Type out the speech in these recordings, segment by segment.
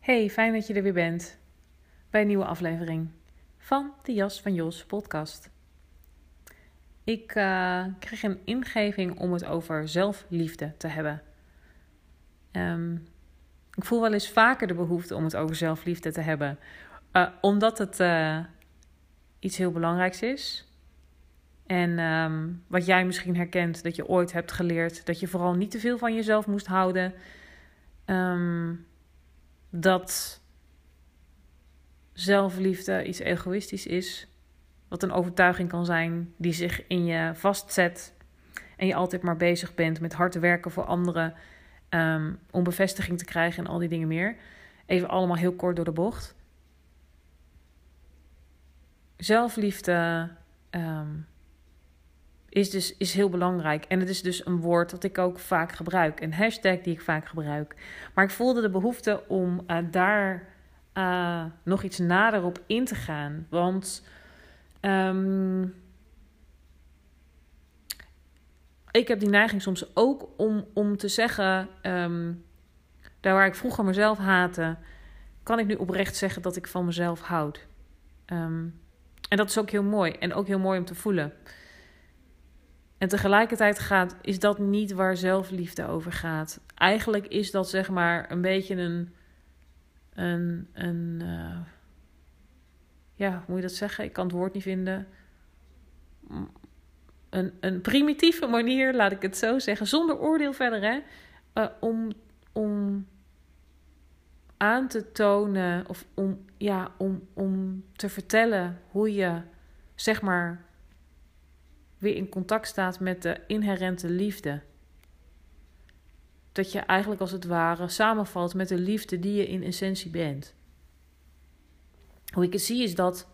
Hey, fijn dat je er weer bent bij een nieuwe aflevering van de Jas van Jos podcast. Ik uh, kreeg een ingeving om het over zelfliefde te hebben. Um, ik voel wel eens vaker de behoefte om het over zelfliefde te hebben, uh, omdat het uh, iets heel belangrijks is. En um, wat jij misschien herkent, dat je ooit hebt geleerd dat je vooral niet te veel van jezelf moest houden. Um, dat zelfliefde iets egoïstisch is. Wat een overtuiging kan zijn die zich in je vastzet. En je altijd maar bezig bent met hard werken voor anderen. Um, om bevestiging te krijgen en al die dingen meer. Even allemaal heel kort door de bocht. Zelfliefde um, is dus is heel belangrijk. En het is dus een woord dat ik ook vaak gebruik. Een hashtag die ik vaak gebruik. Maar ik voelde de behoefte om uh, daar uh, nog iets nader op in te gaan. Want um, ik heb die neiging soms ook om, om te zeggen... Um, daar waar ik vroeger mezelf haatte... kan ik nu oprecht zeggen dat ik van mezelf houd. Um, en dat is ook heel mooi. En ook heel mooi om te voelen. En tegelijkertijd gaat, is dat niet waar zelfliefde over gaat. Eigenlijk is dat zeg maar een beetje een. een, een uh, ja, hoe moet je dat zeggen? Ik kan het woord niet vinden. Een, een primitieve manier, laat ik het zo zeggen, zonder oordeel verder, hè? Uh, om, om aan te tonen of om, ja, om, om te vertellen hoe je zeg maar weer in contact staat met de inherente liefde. Dat je eigenlijk als het ware samenvalt met de liefde die je in essentie bent. Hoe ik het zie is dat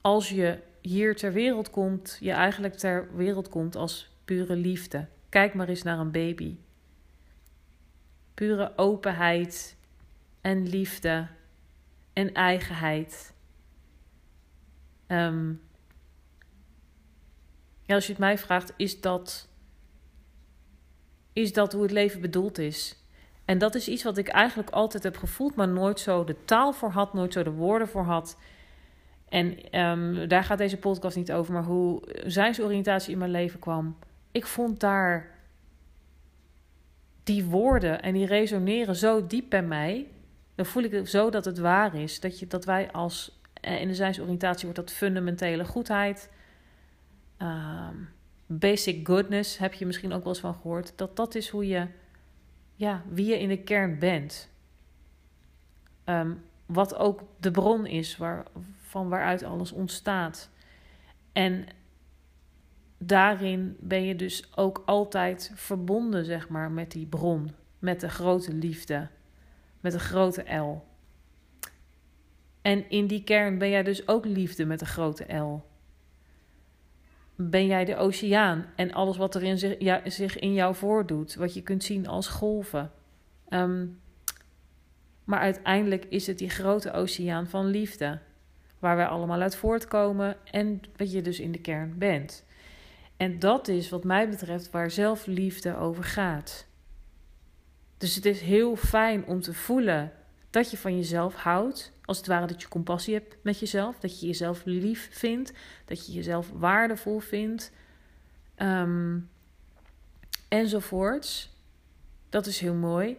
als je hier ter wereld komt, je eigenlijk ter wereld komt als pure liefde. Kijk maar eens naar een baby. Pure openheid en liefde en eigenheid. Um, ja, als je het mij vraagt, is dat, is dat hoe het leven bedoeld is. En dat is iets wat ik eigenlijk altijd heb gevoeld, maar nooit zo de taal voor had, nooit zo de woorden voor had. En um, daar gaat deze podcast niet over, maar hoe zijnsoriëntatie in mijn leven kwam. Ik vond daar die woorden en die resoneren zo diep bij mij. Dan voel ik zo dat het waar is. Dat, je, dat wij als, eh, in de zijnsoriëntatie wordt dat fundamentele goedheid um, basic goodness, heb je misschien ook wel eens van gehoord. Dat dat is hoe je, ja, wie je in de kern bent. Um, wat ook de bron is waar, van waaruit alles ontstaat. En daarin ben je dus ook altijd verbonden, zeg maar, met die bron. Met de grote liefde. Met de grote L. En in die kern ben jij dus ook liefde met de grote L ben jij de oceaan en alles wat er in zich, ja, zich in jou voordoet, wat je kunt zien als golven. Um, maar uiteindelijk is het die grote oceaan van liefde, waar wij allemaal uit voortkomen en wat je dus in de kern bent. En dat is wat mij betreft waar zelfliefde over gaat. Dus het is heel fijn om te voelen dat je van jezelf houdt. Als het ware dat je compassie hebt met jezelf. Dat je jezelf lief vindt. Dat je jezelf waardevol vindt. Um, enzovoorts. Dat is heel mooi.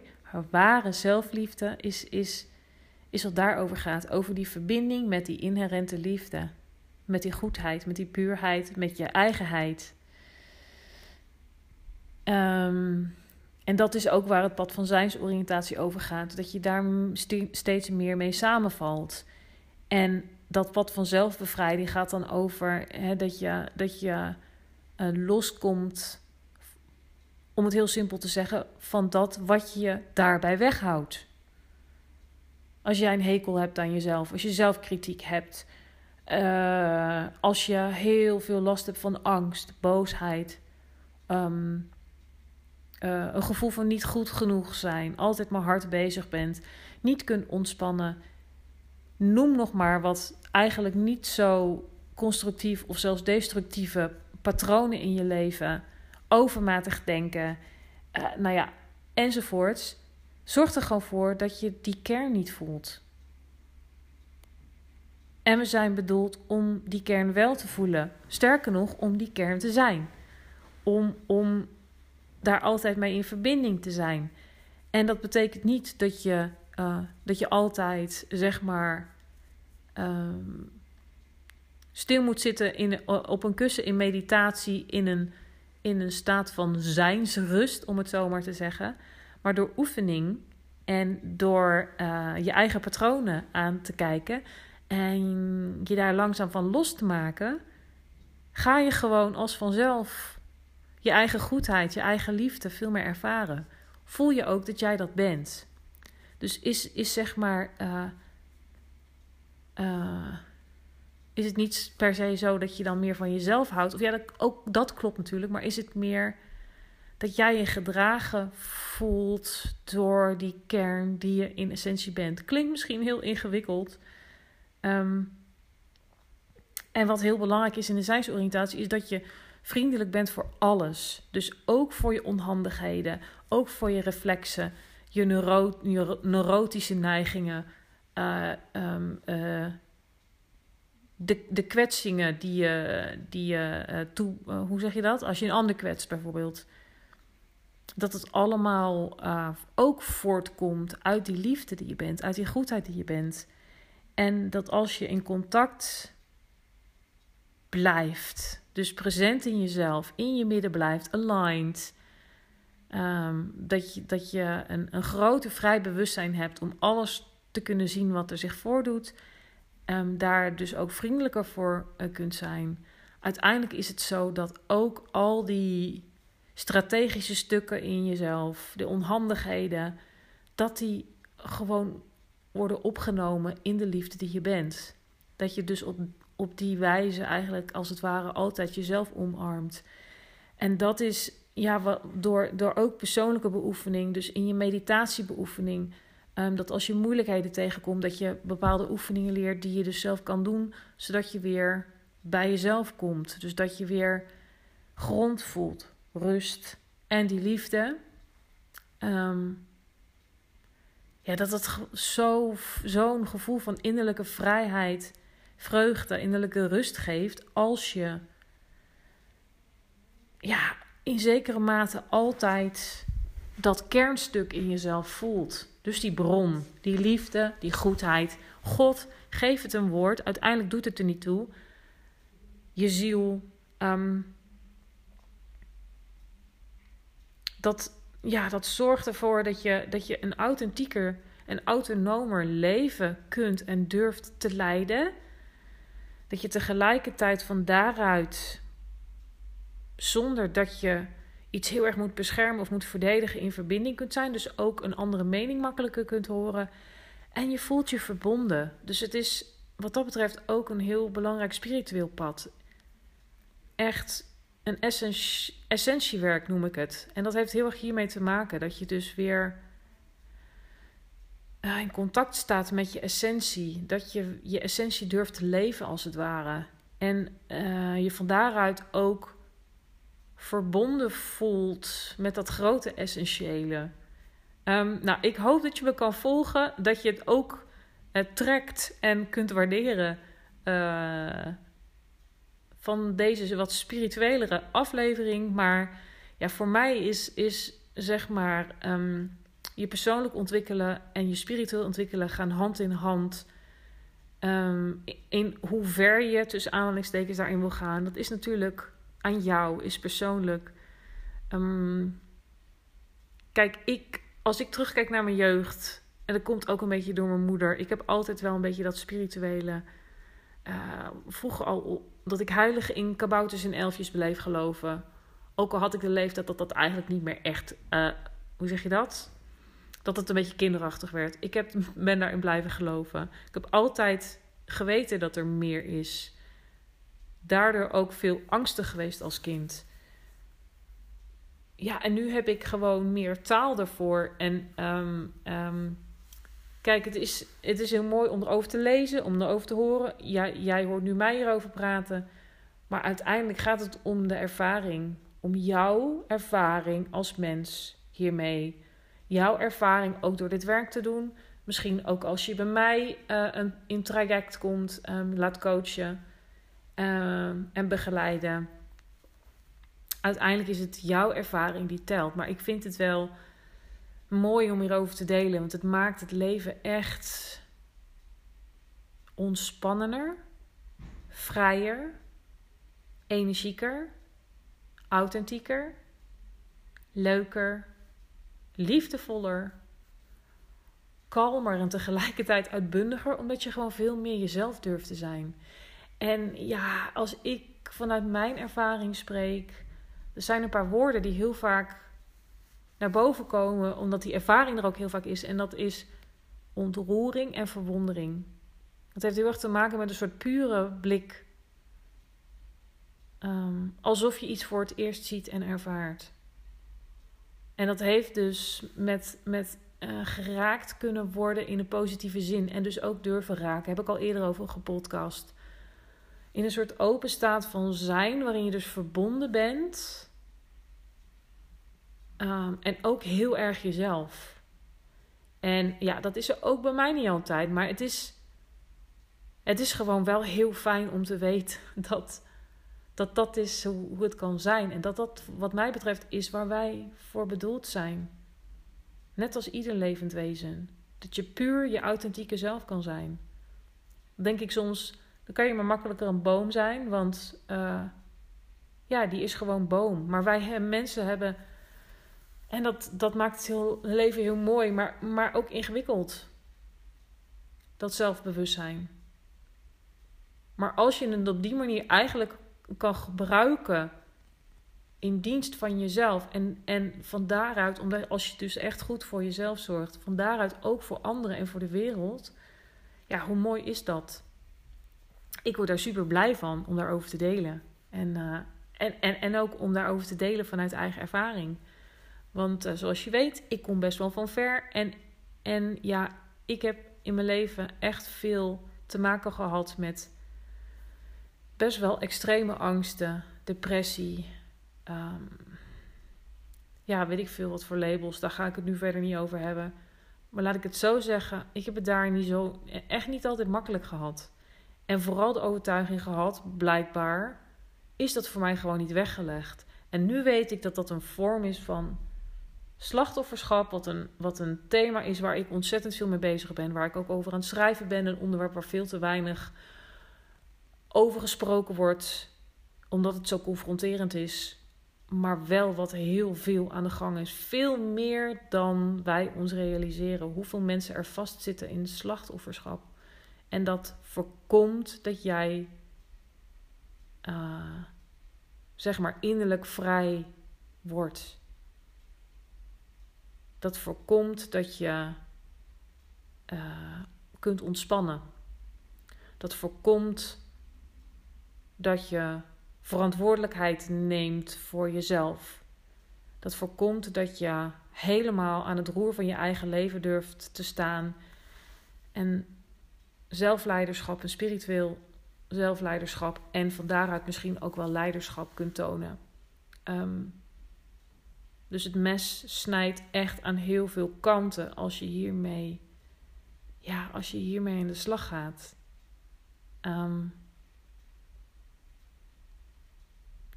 ware zelfliefde is, is, is wat daarover gaat. Over die verbinding met die inherente liefde. Met die goedheid, met die puurheid, met je eigenheid. Um, en dat is ook waar het pad van zijnsoriëntatie over gaat. Dat je daar steeds meer mee samenvalt. En dat pad van zelfbevrijding gaat dan over hè, dat je, dat je uh, loskomt, om het heel simpel te zeggen, van dat wat je daarbij weghoudt. Als jij een hekel hebt aan jezelf, als je zelfkritiek hebt, uh, als je heel veel last hebt van angst, boosheid, um, uh, een gevoel van niet goed genoeg zijn, altijd maar hard bezig bent, niet kunt ontspannen. Noem nog maar wat eigenlijk niet zo constructief of zelfs destructieve patronen in je leven, overmatig denken, uh, nou ja, enzovoorts. Zorg er gewoon voor dat je die kern niet voelt. En we zijn bedoeld om die kern wel te voelen. Sterker nog, om die kern te zijn. Om, om daar altijd mee in verbinding te zijn. En dat betekent niet dat je, uh, dat je altijd, zeg maar, uh, stil moet zitten in, op een kussen in meditatie, in een, in een staat van zijnsrust, om het zo maar te zeggen. Maar door oefening en door uh, je eigen patronen aan te kijken en je daar langzaam van los te maken, ga je gewoon als vanzelf je eigen goedheid, je eigen liefde veel meer ervaren. Voel je ook dat jij dat bent. Dus is, is zeg maar. Uh, uh, is het niet per se zo dat je dan meer van jezelf houdt? Of ja, dat, ook dat klopt natuurlijk. Maar is het meer dat jij je gedragen voelt door die kern die je in essentie bent? Klinkt misschien heel ingewikkeld. Um, en wat heel belangrijk is in de zijnsoriëntatie, is dat je vriendelijk bent voor alles. Dus ook voor je onhandigheden, ook voor je reflexen, je, neuro neurotische neigingen, uh, um, uh, de, de kwetsingen die je, die je uh, toe, hoe zeg je dat? Als je een ander kwetst bijvoorbeeld. Dat het allemaal ook voortkomt uit die liefde die je bent, uit die goedheid die je bent. En dat als je in contact blijft dus present in jezelf, in je midden blijft, aligned. Um, dat je, dat je een, een grote vrij bewustzijn hebt om alles te kunnen zien wat er zich voordoet. Um, daar dus ook vriendelijker voor uh, kunt zijn. Uiteindelijk is het zo dat ook al die strategische stukken in jezelf, de onhandigheden, dat die gewoon worden opgenomen in de liefde die je bent. Dat je dus op op die wijze eigenlijk als het ware altijd jezelf omarmt. En dat is ja, wat, door, door ook persoonlijke beoefening, dus in je meditatiebeoefening, um, dat als je moeilijkheden tegenkomt, dat je bepaalde oefeningen leert die je dus zelf kan doen, zodat je weer bij jezelf komt. Dus dat je weer grond voelt, rust en die liefde. Um, ja, dat het zo'n zo gevoel van innerlijke vrijheid vreugde, innerlijke rust geeft als je ja, in zekere mate altijd dat kernstuk in jezelf voelt. Dus die bron, die liefde, die goedheid. God, geef het een woord. Uiteindelijk doet het er niet toe. Je ziel. Um, dat, ja, dat zorgt ervoor dat je, dat je een authentieker en autonomer leven kunt en durft te leiden dat je tegelijkertijd van daaruit, zonder dat je iets heel erg moet beschermen of moet verdedigen, in verbinding kunt zijn. Dus ook een andere mening makkelijker kunt horen. En je voelt je verbonden. Dus het is wat dat betreft ook een heel belangrijk spiritueel pad. Echt een essentiewerk noem ik het. En dat heeft heel erg hiermee te maken. Dat je dus weer in contact staat met je essentie. Dat je je essentie durft te leven als het ware. En uh, je van daaruit ook verbonden voelt met dat grote essentiële. Um, nou, ik hoop dat je me kan volgen. Dat je het ook uh, trekt en kunt waarderen. van deze wat spirituelere aflevering. Maar ja, voor mij is, is zeg maar. Um, je persoonlijk ontwikkelen en je spiritueel ontwikkelen gaan hand in hand. Ehm, in hoe ver je tussen aanhalingstekens daarin wil gaan, dat is natuurlijk aan jou, is persoonlijk. Ehm, kijk, ik, als ik terugkijk naar mijn jeugd, en dat komt ook een beetje door mijn moeder, ik heb altijd wel een beetje dat spirituele. Uh, vroeger al dat ik heilig in kabouters en elfjes bleef geloven. Ook al had ik de leeftijd dat dat eigenlijk niet meer echt. Uh, hoe zeg je dat? Dat het een beetje kinderachtig werd. Ik heb, ben daarin blijven geloven. Ik heb altijd geweten dat er meer is. Daardoor ook veel angstig geweest als kind. Ja, en nu heb ik gewoon meer taal ervoor. En um, um, kijk, het is, het is heel mooi om erover te lezen, om erover te horen. Jij, jij hoort nu mij hierover praten. Maar uiteindelijk gaat het om de ervaring. Om jouw ervaring als mens hiermee. Jouw ervaring ook door dit werk te doen. Misschien ook als je bij mij uh, een, in traject komt, um, laat coachen um, en begeleiden. Uiteindelijk is het jouw ervaring die telt. Maar ik vind het wel mooi om hierover te delen, want het maakt het leven echt ontspannender, vrijer, energieker, authentieker, leuker, liefdevoller, kalmer en tegelijkertijd uitbundiger, omdat je gewoon veel meer jezelf durft te zijn. En ja, als ik vanuit mijn ervaring spreek, er zijn een paar woorden die heel vaak naar boven komen, omdat die ervaring er ook heel vaak is. En dat is ontroering en verwondering. Dat heeft heel erg te maken met een soort pure blik. Ehm, alsof je iets voor het eerst ziet en ervaart. En dat heeft dus met, met uh, geraakt kunnen worden in een positieve zin. En dus ook durven raken. Heb ik al eerder over gepodcast. In een soort open staat van zijn, waarin je dus verbonden bent. Um, en ook heel erg jezelf. En ja, dat is er ook bij mij niet altijd. Maar het is, het is gewoon wel heel fijn om te weten dat dat dat is hoe, hoe het kan zijn. En dat dat, wat mij betreft, is waar wij voor bedoeld zijn. Net als ieder levend wezen. Dat je puur je authentieke zelf kan zijn. Dan denk ik soms, dan kan je maar makkelijker een boom zijn, want uh, ja, die is gewoon boom. Maar wij mensen hebben, en dat, dat maakt het heel, leven heel mooi, maar, maar ook ingewikkeld. Dat zelfbewustzijn. Maar als je het op die manier eigenlijk kan gebruiken in dienst van jezelf. En, en van daaruit, omdat als je dus echt goed voor jezelf zorgt, van daaruit ook voor anderen en voor de wereld. Ja, hoe mooi is dat? Ik word daar super blij van om daarover te delen. En, uh, en, en, en ook om daarover te delen vanuit eigen ervaring. Want uh, zoals je weet, ik kom best wel van ver. En, en ja, ik heb in mijn leven echt veel te maken gehad met best wel extreme angsten, depressie. Um, ja, weet ik veel wat voor labels. Daar ga ik het nu verder niet over hebben. Maar laat ik het zo zeggen, ik heb het daar niet zo, echt niet altijd makkelijk gehad. En vooral de overtuiging gehad, blijkbaar, is dat voor mij gewoon niet weggelegd. En nu weet ik dat dat een vorm is van slachtofferschap, wat een, wat een thema is waar ik ontzettend veel mee bezig ben. Waar ik ook over aan het schrijven ben. Een onderwerp waar veel te weinig over gesproken wordt, omdat het zo confronterend is, maar wel wat heel veel aan de gang is. Veel meer dan wij ons realiseren. Hoeveel mensen er vastzitten in slachtofferschap. En dat voorkomt dat jij, uh, zeg maar, innerlijk vrij wordt. Dat voorkomt dat je uh, kunt ontspannen. Dat voorkomt dat je verantwoordelijkheid neemt voor jezelf. Dat voorkomt dat je helemaal aan het roer van je eigen leven durft te staan. En zelfleiderschap, een spiritueel zelfleiderschap en van daaruit misschien ook wel leiderschap kunt tonen. Um, dus het mes snijdt echt aan heel veel kanten als je hiermee, ja, als je hiermee in de slag gaat. Um,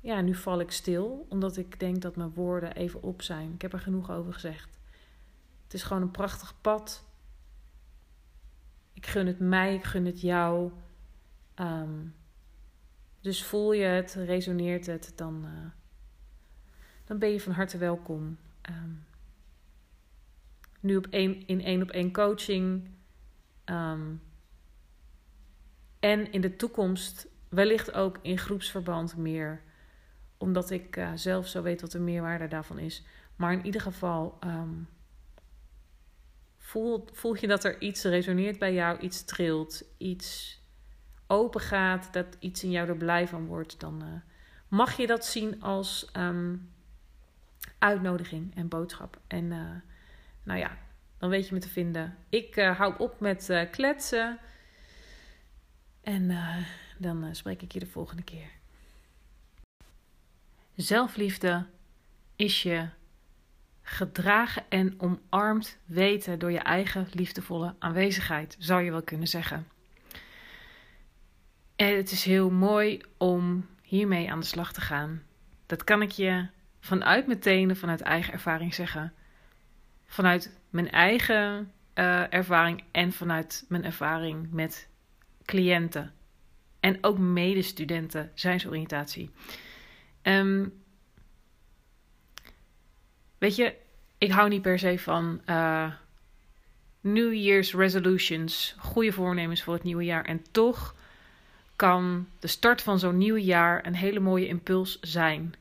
ja, nu val ik stil, omdat ik denk dat mijn woorden even op zijn. Ik heb er genoeg over gezegd. Het is gewoon een prachtig pad. Ik gun het mij, ik gun het jou. Ehm, dus voel je het, resoneert het, dan, uh, dan ben je van harte welkom. Um, nu op één, in één op één coaching. Um, en in de toekomst wellicht ook in groepsverband meer. Omdat ik uh, zelf zo weet wat de meerwaarde daarvan is. Maar in ieder geval um, voel, voel je dat er iets resoneert bij jou, iets trilt, iets open gaat, dat iets in jou er blij van wordt. Dan uh, mag je dat zien als um, uitnodiging en boodschap. En uh, nou ja, dan weet je me te vinden. Ik hou op met kletsen. En dan spreek ik je de volgende keer. Zelfliefde is je gedragen en omarmd weten door je eigen liefdevolle aanwezigheid, zou je wel kunnen zeggen. En het is heel mooi om hiermee aan de slag te gaan. Dat kan ik je vanuit mijn vanuit eigen ervaring zeggen. Vanuit mijn eigen uh, ervaring en vanuit mijn ervaring met cliënten. En ook medestudenten, zijnsoriëntatie. Um, weet je, ik hou niet per se van uh, New Year's resolutions, goede voornemens voor het nieuwe jaar. En toch kan de start van zo'n nieuw jaar een hele mooie impuls zijn.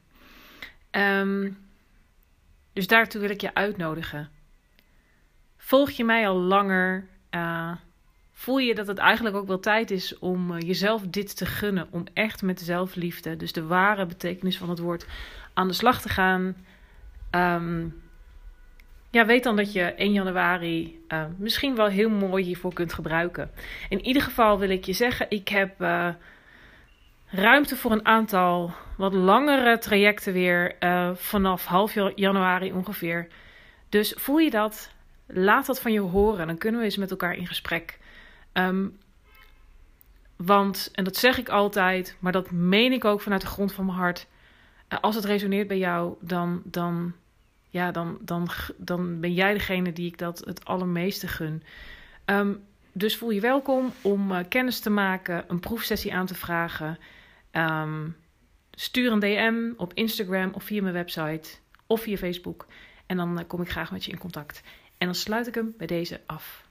Um, dus daartoe wil ik je uitnodigen. Volg je mij al langer? Uh, voel je dat het eigenlijk ook wel tijd is om uh, jezelf dit te gunnen? Om echt met zelfliefde, dus de ware betekenis van het woord, aan de slag te gaan. Um, ja, weet dan dat je 1 januari uh, misschien wel heel mooi hiervoor kunt gebruiken. In ieder geval wil ik je zeggen, ik heb uh, ruimte voor een aantal wat langere trajecten weer vanaf half januari ongeveer. Dus voel je dat? Laat dat van je horen. Dan kunnen we eens met elkaar in gesprek. Um, want, en dat zeg ik altijd, maar dat meen ik ook vanuit de grond van mijn hart. Als het resoneert bij jou, dan, dan ja, dan, dan, dan ben jij degene die ik dat het allermeeste gun. Um, dus voel je welkom om uh, kennis te maken, een proefsessie aan te vragen. Um, stuur een DM op Instagram of via mijn website of via Facebook. En dan uh, kom ik graag met je in contact. En dan sluit ik hem bij deze af.